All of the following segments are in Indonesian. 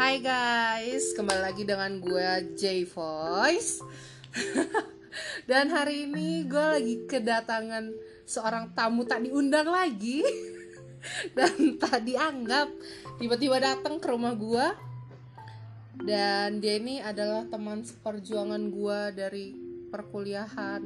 Hai guys, kembali lagi dengan gue J Voice. Dan hari ini gue lagi kedatangan seorang tamu tak diundang lagi dan tak dianggap. Tiba-tiba datang ke rumah gue. Dan dia ini adalah teman seperjuangan gue dari perkuliahan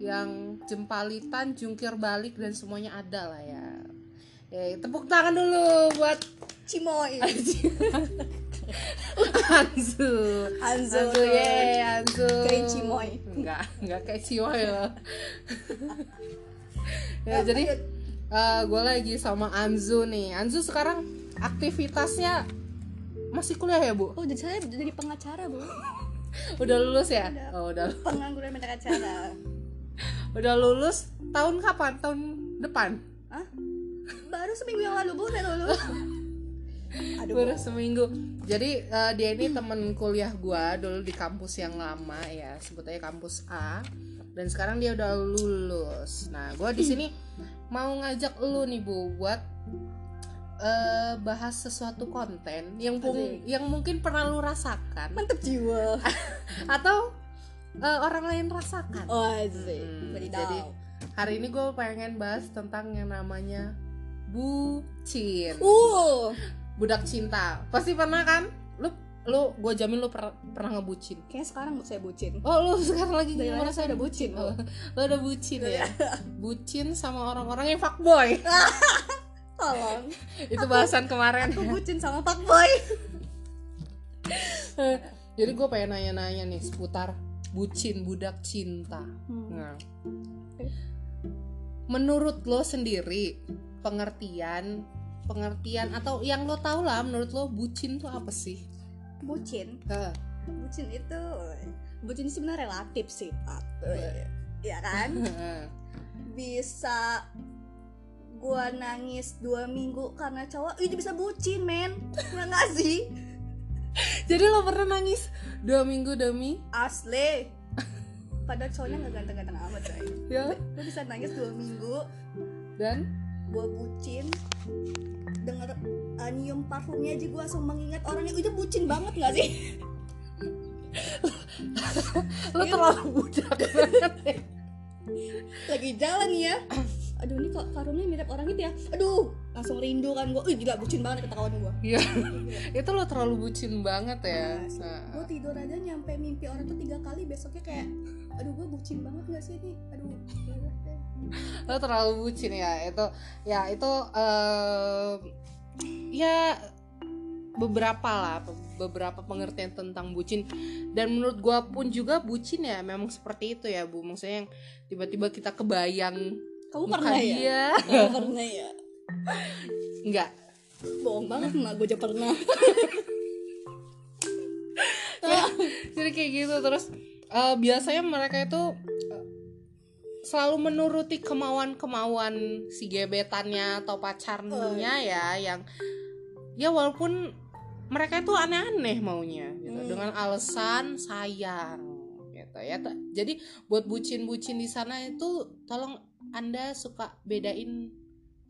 yang jempalitan, jungkir balik dan semuanya ada lah ya. Ya, tepuk tangan dulu buat Cimoy Anzu. Anzu. Anzu, ye, Anzu. Kayak Cimoy. Enggak, enggak kayak Cimoy loh. ya, jadi gue lagi sama Anzu nih. Anzu sekarang aktivitasnya masih kuliah ya, Bu? Oh jadi saya jadi pengacara bu Udah lulus ya? Udah. Oh, udah. Pengangguran pengacara Udah lulus tahun kapan? Tahun depan? Hah? Baru seminggu yang lalu bu saya lulus Aduh Baru seminggu. Jadi eh, dia ini temen kuliah gua dulu di kampus yang lama ya, sebut aja kampus A. Dan sekarang dia udah lulus. Nah, gua di sini mau ngajak lu nih Bu buat eh, bahas sesuatu konten yang pung- yang mungkin pernah lu rasakan Mantep jiwa atau eh, orang lain rasakan. Oh asik Hmm, jadi hari ini gue pengen bahas tentang yang namanya bucin. Uh. Budak cinta. Pasti pernah kan? Lu lu gue jamin lu per- pernah ngebucin. Kayaknya sekarang saya bucin. Oh lu sekarang lagi Dari mana ngerasain saya udah bucin, Bu. oh, lu udah bucin ya? Bucin sama orang-orang yang fuckboy. Tolong. Itu bahasan kemarin. Aku bucin sama Pak Boy jadi gue pengen nanya-nanya nih seputar bucin budak cinta. Hmm. nah. Menurut lo sendiri pengertian pengertian atau yang lo tau lah menurut lo bucin tuh apa sih? Bucin? Bucin itu Bucin sebenarnya relatif sih Pak. Ya kan? Bisa gua nangis dua minggu karena cowok itu bisa bucin men. Nggak nggak sih? Jadi lo pernah nangis dua minggu demi? Asli. Padahal cowoknya nggak ganteng-ganteng amat coy. Ya. Gua bisa nangis dua minggu. Dan gua bucin denger uh, nyium parfumnya aja gua langsung mengingat orangnya itu bucin banget nggak sih? Lo terlalu banget ya. lagi jalan ya. Aduh ini kok parfumnya mirip orang itu ya? Aduh langsung rindu kan gua Ih, gila bucin banget ketahuan gua Iya, itu lo terlalu bucin banget ya. Nah, gue tidur aja nyampe mimpi orang tuh tiga kali besoknya kayak aduh gue bucin banget gak sih ini aduh ya lo terlalu bucin ya. Itu, ya itu em, ya beberapa lah, beberapa pengertian tentang bucin. Dan menurut gua pun juga bucin ya, memang seperti itu ya bu. Maksudnya yang tiba-tiba kita kebayang kamu pernah ya dia, kamu pernah ya enggak. bohong banget mak gue aja pernah jadi kayak gitu terus eh, biasanya mereka itu eh, selalu menuruti kemauan-kemauan si gebetannya atau pacarnya ya yang ya walaupun mereka itu aneh-aneh maunya gitu Hmm. dengan alasan sayang gitu ya jadi buat bucin-bucin di sana itu tolong anda suka bedain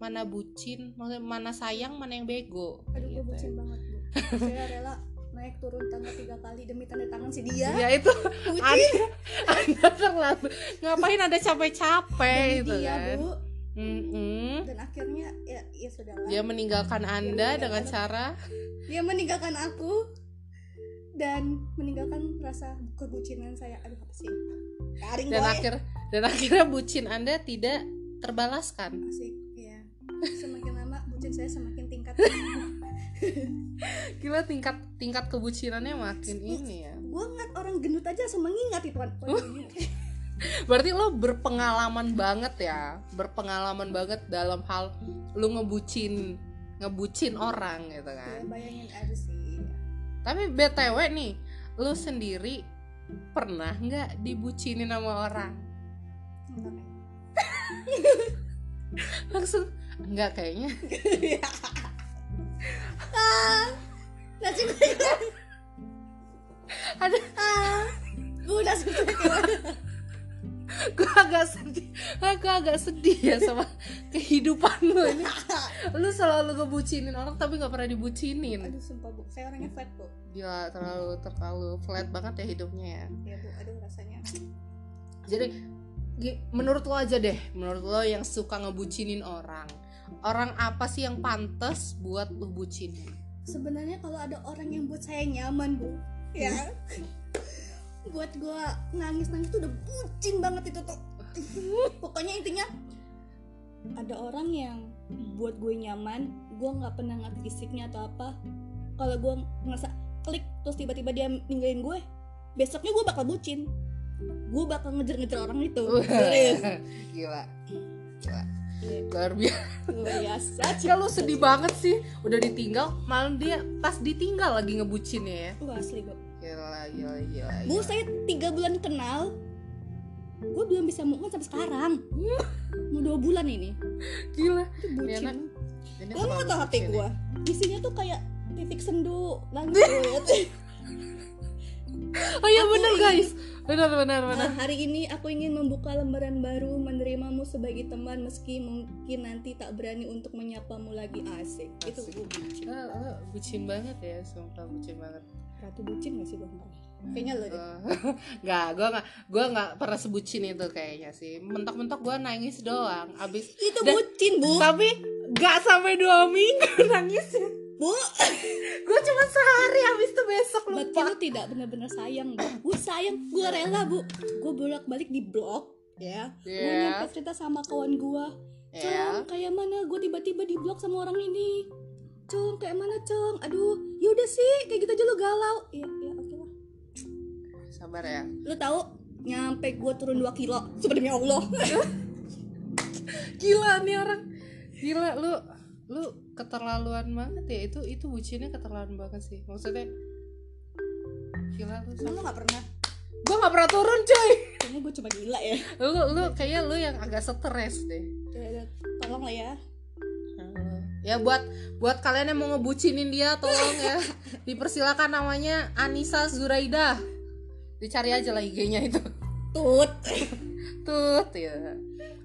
mana bucin maksudnya mana sayang mana yang bego. Aduh gue gitu. bucin banget bu. Saya rela naik turun tangga tiga kali demi tanda tangan si dia. Ya itu. Bucin. Anda, anda terlalu ngapain ada capek-capek gitu dia kan? Bu. Mm-mm. dan akhirnya ya ya sudah dia meninggalkan anda meninggalkan dengan cara? Dia meninggalkan aku dan meninggalkan rasa kebucinan saya. Aduh apa sih? Garing dan akhir dan akhirnya bucin anda tidak terbalaskan. Asik bucin saya semakin tingkat gila tingkat tingkat kebucinannya makin ini ya. gue ngeliat orang gendut aja langsung mengingat itu kan berarti lo berpengalaman banget ya? Berpengalaman banget dalam hal lu ngebucin ngebucin orang gitu ya, kan? bayangin aja sih. Tapi btw nih lu sendiri pernah nggak dibucinin sama orang? Langsung enggak kayaknya. Ah nasi gue ada. Ah gue udah gimana gue agak sedih. Gue agak sedih ya sama kehidupan lu ini. Lu selalu ngebucinin orang tapi nggak pernah dibucinin. Aduh sumpah bu. Saya orangnya flat bu. Gila terlalu terlalu flat banget ya hidupnya ya. Ya bu. Aduh rasanya. Jadi menurut lo aja deh menurut lo yang suka ngebucinin orang. Orang apa sih yang pantas buat lo bucinin? Sebenarnya kalau ada orang yang buat saya nyaman bu ya. Buat gua nangis nangis tuh udah bucin banget itu tuh. Pokoknya intinya ada orang yang buat gue nyaman gue nggak pernah ngeliat fisiknya atau apa. Kalau gue ngerasa klik terus tiba-tiba dia ninggalin gue besoknya gue bakal bucin gue bakal ngejar-ngejar orang itu gila gila luar biasa biasa lu sedih banget sih Udah ditinggal Malah dia pas ditinggal lagi ngebucinnya ya Wah, asli gue Gila gila gila, gila. saya tiga bulan kenal, gue belum bisa move on sampai sekarang. Mau dua bulan ini. Gila Itu bucin. Ini Lo mau tau HP bucin ya. gue? Isinya tuh kayak titik sendu langsung. Oh iya bener guys Bener bener bener Nah, hari ini aku ingin membuka lembaran baru menerimamu sebagai teman meski mungkin nanti tak berani untuk menyapamu lagi asik. Itu Asik. gue bucin. Ah, ah, Bucin banget ya Sumpah bucin banget Ratu bucin gak sih bang? Kayaknya lo deh. Eh, Nggak, gue nggak, gue nggak pernah sebucin itu kayaknya sih. Mentok-mentok gue nangis doang. Abis, Itu dan- bucin bu. tapi nggak sampai dua minggu nangisnya. Bu, Gue cuma sehari, abis itu besok berarti lupa. lu tidak benar-benar sayang bu. Gue sayang, gue rela bu. Gue bolak-balik di blok, ya. Gue Iya. nyampe cerita sama kawan gue. Ya, Cong, kayak mana gue tiba-tiba di blok sama orang ini. Cong, kayak mana Cong? Aduh, yaudah sih, kayak gitu aja lu galau. Iya, iya, oke lah. sabar ya. Lu tahu nyampe gue turun 2 kilo. Sebenarnya Allah. Gila nih orang. Gila lu, lu keterlaluan banget ya. Itu itu bucinnya keterlaluan banget sih. Maksudnya, gila lu. Lu gak pernah. Gue nggak pernah turun coy. Kayaknya gue cuma gila ya. Lu, lu kayaknya lu yang agak stres deh. Ya, ya, Tolong lah ya. Ya buat buat kalian yang mau ngebucinin dia tolong ya. Dipersilakan namanya Anissa Zuraida. Dicari aja lah IG-nya itu. Tut. Tut ya.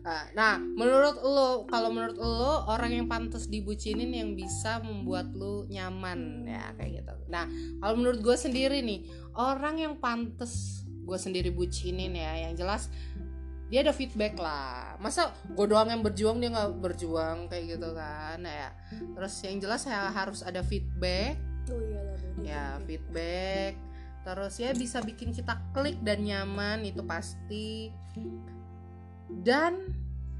Nah, Nah, menurut lo kalau menurut lo orang yang pantas dibucinin yang bisa membuat lo nyaman ya kayak gitu. Nah, kalau menurut gue sendiri nih, orang yang pantas gue sendiri bucinin ya, yang jelas dia ada feedback lah. Masa gue doang yang berjuang dia nggak berjuang kayak gitu kan ya. Terus yang jelas ya harus ada feedback Oh iya ya feedback terus ya bisa bikin kita klik dan nyaman itu pasti dan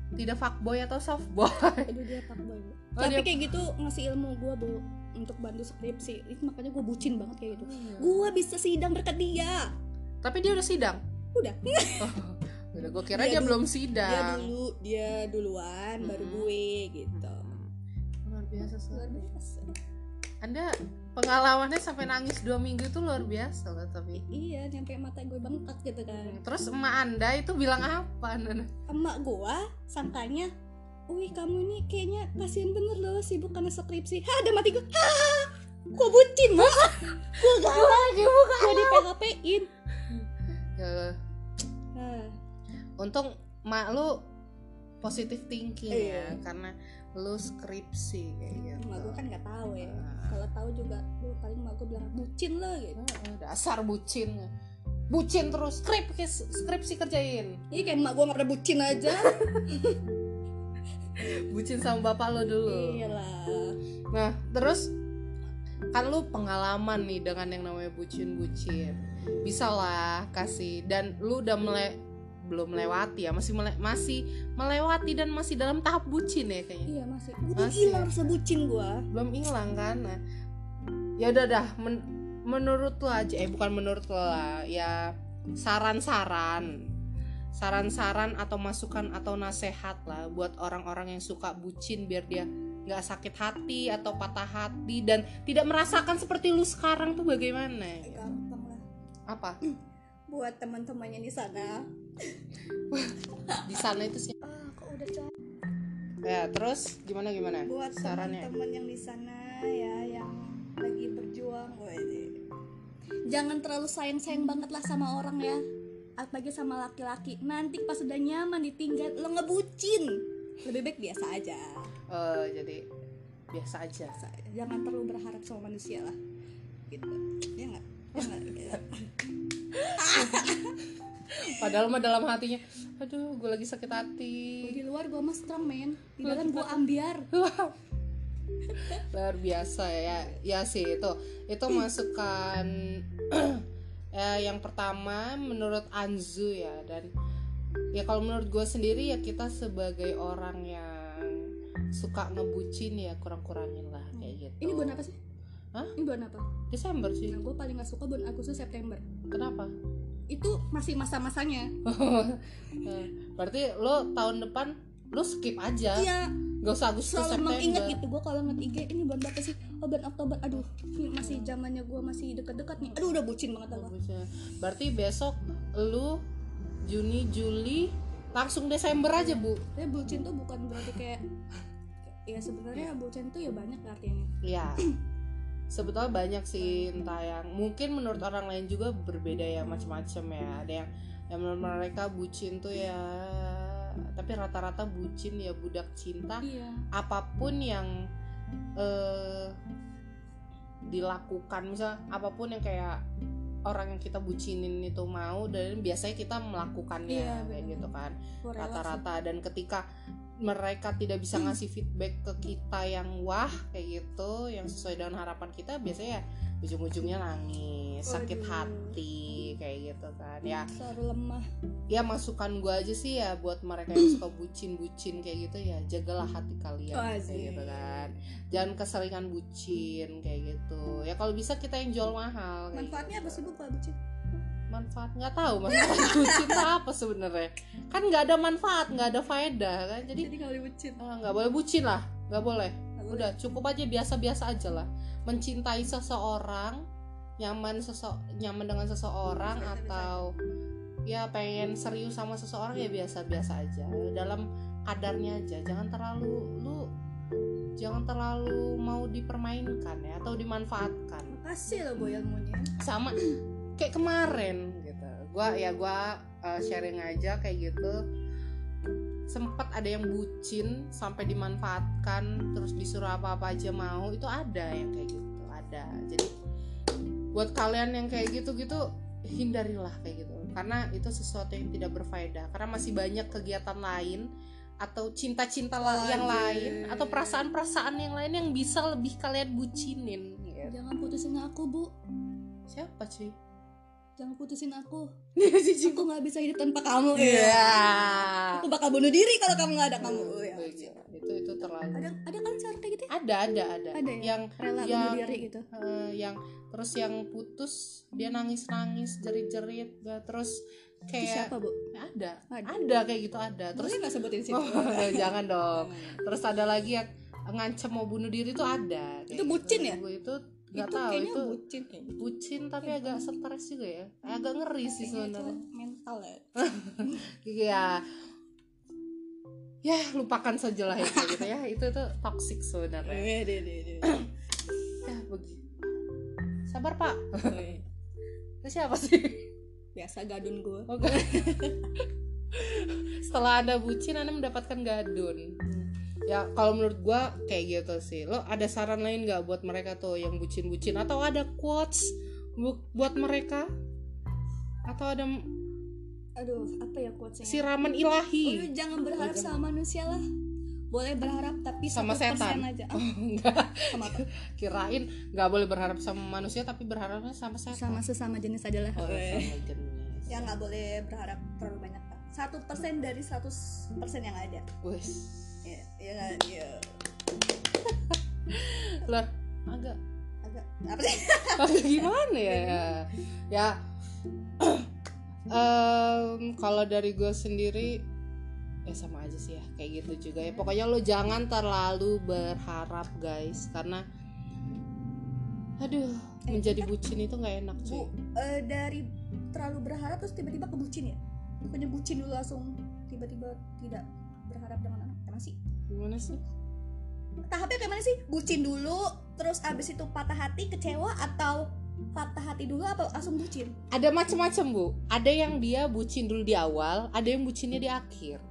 tidak fuckboy atau softboy Aduh dia pak boy bu. Oh, Tapi dia- kayak gitu ngasih ilmu gue bu untuk bantu skripsi. Itu makanya gue bucin banget kayak gitu. Iya. Gue bisa sidang berkat dia. tapi dia udah sidang Udah. udah gue kira Dia dia, belum Dia sidang dulu, dia duluan, baru Mm-mm. gue gitu. luar biasa Luar biasa. anda pengalamannya sampai nangis dua minggu itu luar biasa loh tapi Iya, nyampe mata gue bengkak gitu kan. terus emak anda itu bilang apa Nana? Emak gue sangkanya, Wih kamu ini kayaknya kasihan bener loh sibuk karena skripsi. Hah, ada mati gue. Hah, gue bucin bu. gue bukan Gue di PHP-in. ya, Nah, untung mak lu positif thinking ya Iya. karena lu skripsi kayak gitu emak gue kan nggak tahu ya. Ah. Kalau tahu juga, lu paling emak gue bilang bucin lo gitu. Dasar bucin bucin terus skrip skripsi kerjain Iya kayak emak gue nggak pernah bucin aja. bucin sama bapak lo dulu Iyalah. nah terus kan lu pengalaman nih dengan yang namanya bucin bucin bisa lah kasih dan lu udah mele belum melewati ya masih mele- masih melewati dan masih dalam tahap bucin ya kayaknya Iya masih. Udah Masih. hilang rasa bucin gue. belum hilang kan nah, ya udah dah men- menurut lo aja eh bukan menurut lo lah ya saran-saran saran-saran atau masukan atau nasehat lah buat orang-orang yang suka bucin biar dia nggak sakit hati atau patah hati dan tidak merasakan seperti lu sekarang tuh bagaimana ya? Gampang lah. apa Buat teman-temannya di sana. di sana itu sih. Ah, kok udah ya terus gimana gimana buat sarannya? teman-teman yang di sana ya yang lagi berjuang wede. jangan terlalu sayang sayang banget lah sama orang ya. Apalagi sama laki-laki. Nanti pas udah nyaman ditinggal lo ngebucin. Lebih baik biasa aja. Eh, jadi biasa aja. Biasa aja. jangan terlalu berharap sama manusia lah. Gitu. Ya nggak. Padahal mah dalam hatinya aduh gue lagi sakit hati. Di luar gue mah strong men. Di dalam gue ambiar. Luar biasa ya. Ya sih itu. Itu masukan ya yang pertama menurut Anzu ya. Dan ya kalau menurut gue sendiri ya kita sebagai orang yang suka ngebucin ya kurang-kurangin lah kayak gitu. Ini bulan apa sih Hah? ini bulan apa? Desember sih. Nah gue paling gak suka bulan Agustus September. Kenapa? Itu masih masa-masanya. Eh, berarti lo tahun depan lo skip aja. Iya. Gak usah Agustus selalu September. mengingat gitu gue kalau ngeliat IG ini bulan berapa sih? Oh bulan Oktober. Aduh ini masih zamannya gue masih deket-deket nih. Aduh udah bucin banget Bagusnya. Berarti besok lu Juni, Juli, langsung Desember aja bu. tapi bucin tuh bukan berarti kayak ya sebenarnya bucin tuh ya banyak artinya. Ya. Sebetulnya banyak sih entah yang mungkin menurut orang lain juga berbeda ya macam-macam ya. Ada yang yang menurut mereka bucin tuh ya tapi rata-rata bucin ya budak cinta. Iya. Apa pun yang eh dilakukan misal apa pun yang kayak orang yang kita bucinin itu mau dan biasanya kita melakukannya Iya, kayak gitu kan. Rata-rata dan ketika mereka tidak bisa ngasih feedback ke kita yang wah kayak gitu yang sesuai dengan harapan kita biasanya ya ujung-ujungnya nangis sakit hati kayak gitu kan. Ya. Selalu lemah. Ya masukan gua aja sih ya buat mereka yang suka bucin-bucin kayak gitu ya jagalah hati kalian Oh, kayak gitu kan. Jangan keseringan bucin kayak gitu. Ya kalau bisa kita yang jual mahal manfaatnya apa gitu. sih bu kalau bucin manfaat. Nggak tahu manfaat bucin itu apa sebenarnya? Kan nggak ada manfaat nggak ada faedah kan? Jadi jadi kalau dibucin ah, nggak boleh bucin lah nggak boleh. Nggak boleh. udah cukup aja biasa-biasa aja lah. Mencintai seseorang nyaman sese nyaman dengan seseorang Biasa-biasa. atau ya pengen serius sama seseorang ya biasa-biasa aja. Dalam kadarnya aja. Jangan terlalu lu jangan terlalu mau dipermainkan ya atau dimanfaatkan. Makasih loh boy ilmunya. Sama kayak kemarin gitu. Gua ya gua uh, sharing aja kayak gitu. Sempat ada yang bucin sampai dimanfaatkan terus disuruh apa-apa aja mau itu ada yang kayak gitu ada. Jadi buat kalian yang kayak gitu gitu hindarilah kayak gitu. Karena itu sesuatu yang tidak berfaedah. Karena masih banyak kegiatan lain atau cinta-cinta la- yang Anjir. lain atau perasaan-perasaan yang lain yang bisa lebih kalian bucinin gitu. jangan putusin aku bu. Siapa cuy jangan putusin aku. Iya. aku nggak bisa hidup tanpa kamu. Iya. aku bakal bunuh diri kalau kamu nggak ada kamu. Ya. itu itu terlalu. Ada ada kan cara kayak gitu ya? ada ada ada, ada ya? Yang rela yang bunuh diri gitu. eh, yang terus yang putus dia nangis nangis jerit jerit terus itu kayak siapa bu? Ada. Ada. ada kayak gitu ada. Terus nggak sebutin sih oh, jangan dong. Terus ada lagi yang ngancem mau bunuh diri itu ada. Itu bucin ya? Gue itu nggak itu tahu kayaknya itu bucin kayaknya bucin tapi agak stres juga ya agak ngeri sih itu sebenarnya mental ya Iya. Ya, lupakan saja lah ya kayak gitu ya. Itu itu toxic sebenarnya. Eh, deh, deh, deh. Ya, begitu. Sabar, Pak. Eh, Itu siapa sih? biasa gadun gue Oke. Setelah Anda bucin, Anda mendapatkan gadun. Ya, kalau menurut gua kayak gitu sih. Lo ada saran lain nggak buat mereka tuh yang bucin-bucin atau ada quotes bu- buat mereka? Atau ada aduh apa ya quotesnya siraman Oh, ilahi? lu jangan berharap Oh, sama manusia lah boleh berharap tapi Sama 1% setan. aja Ah, Enggak. sama apa? kirain nggak boleh berharap sama manusia tapi berharapnya sama setan sama sesama jenis aja lah oh, sama jenis ya nggak boleh berharap terlalu banyak Pak. satu persen dari 100 persen yang ada Wes. Ya ya nggak? ya Lah, agak. Agak. Apa sih? Agak gimana ya? Ya em, kalau dari gue sendiri ya sama aja sih ya kayak gitu juga ya. Pokoknya lo jangan terlalu berharap guys karena aduh menjadi bucin itu nggak enak cuy. bu eh, dari terlalu berharap terus tiba-tiba kebucin ya? Bukannya bucin dulu langsung tiba-tiba tidak berharap dengan anak. Emang sih gimana sih? Tahapnya kayak mana sih? Bucin dulu terus abis itu patah hati kecewa atau patah hati dulu apa langsung bucin? Ada macam-macam bu. Ada yang dia bucin dulu di awal ada yang bucinnya di akhir.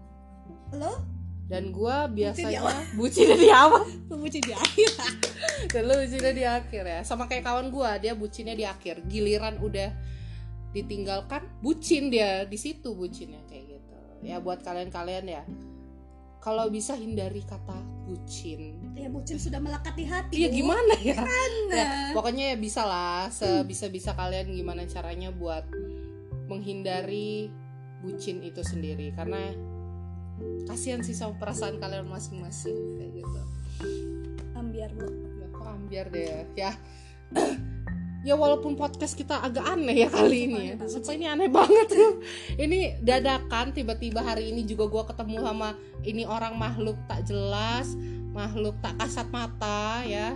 Lo? Dan gua di biasanya awal. bucinnya di awal. Lo bucin di akhir. Dan lu bucinnya di akhir ya. Sama kayak kawan gua dia bucinnya di akhir. Giliran udah ditinggalkan bucin dia. Di situ bucinnya kayak gitu. Ya buat kalian-kalian ya kalau bisa hindari kata bucin. Ya bucin sudah melekat di hati Iya gimana ya? Nah. ya pokoknya ya bisa lah sebisa-bisa kalian gimana caranya buat menghindari bucin itu sendiri. Karena kasihan sih sama perasaan kalian masing-masing kayak gitu. Ambiar bu. Ya kok ambiar deh ya ya walaupun podcast kita agak aneh ya kali ini ya. Sumpah ini aneh banget. Ini dadakan tiba-tiba hari ini juga gua ketemu sama ini orang makhluk tak jelas makhluk tak kasat mata ya.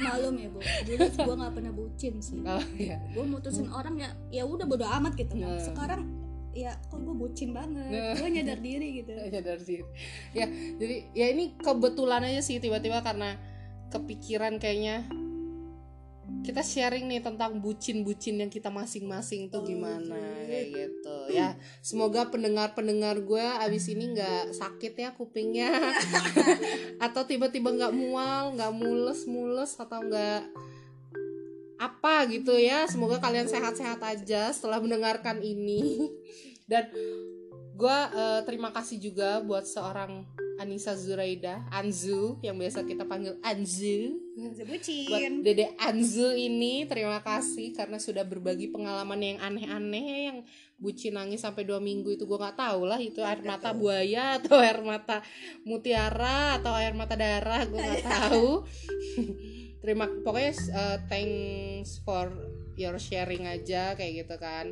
Malum ya bu. Dulu gue nggak pernah bucin sih. Oh ya gue mutusin orang ya ya udah bodo amat gitu. Nah. sekarang ya kok gue bucin banget? Nah. gue nyadar diri gitu. Sadar diri. Ya jadi ya ini kebetulan aja sih tiba-tiba karena kepikiran kayaknya kita sharing nih tentang bucin-bucin yang kita masing-masing tuh gimana gitu. kayak gitu. Ya semoga pendengar-pendengar gue abis ini nggak sakit ya kupingnya. Atau tiba-tiba nggak mual nggak mules-mules atau nggak apa gitu ya. Semoga kalian sehat-sehat aja setelah mendengarkan ini. Dan gue terima kasih juga buat seorang Anissa Zuraida Anzu yang biasa kita panggil Anzu. Buat bucin. Dede Anzu ini terima kasih karena sudah berbagi pengalaman yang aneh-aneh yang bucin nangis sampai dua minggu itu. Gue nggak tahu lah itu air mata buaya atau air mata mutiara atau air mata darah gue nggak tahu. terima pokoknya uh, thanks for your sharing aja kayak gitu kan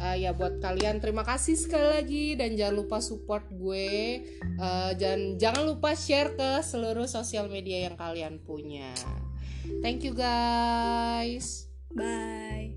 uh, ya buat kalian terima kasih sekali lagi. Dan jangan lupa support gue. Uh, dan jangan lupa share ke seluruh sosial media yang kalian punya. Thank you guys. Bye.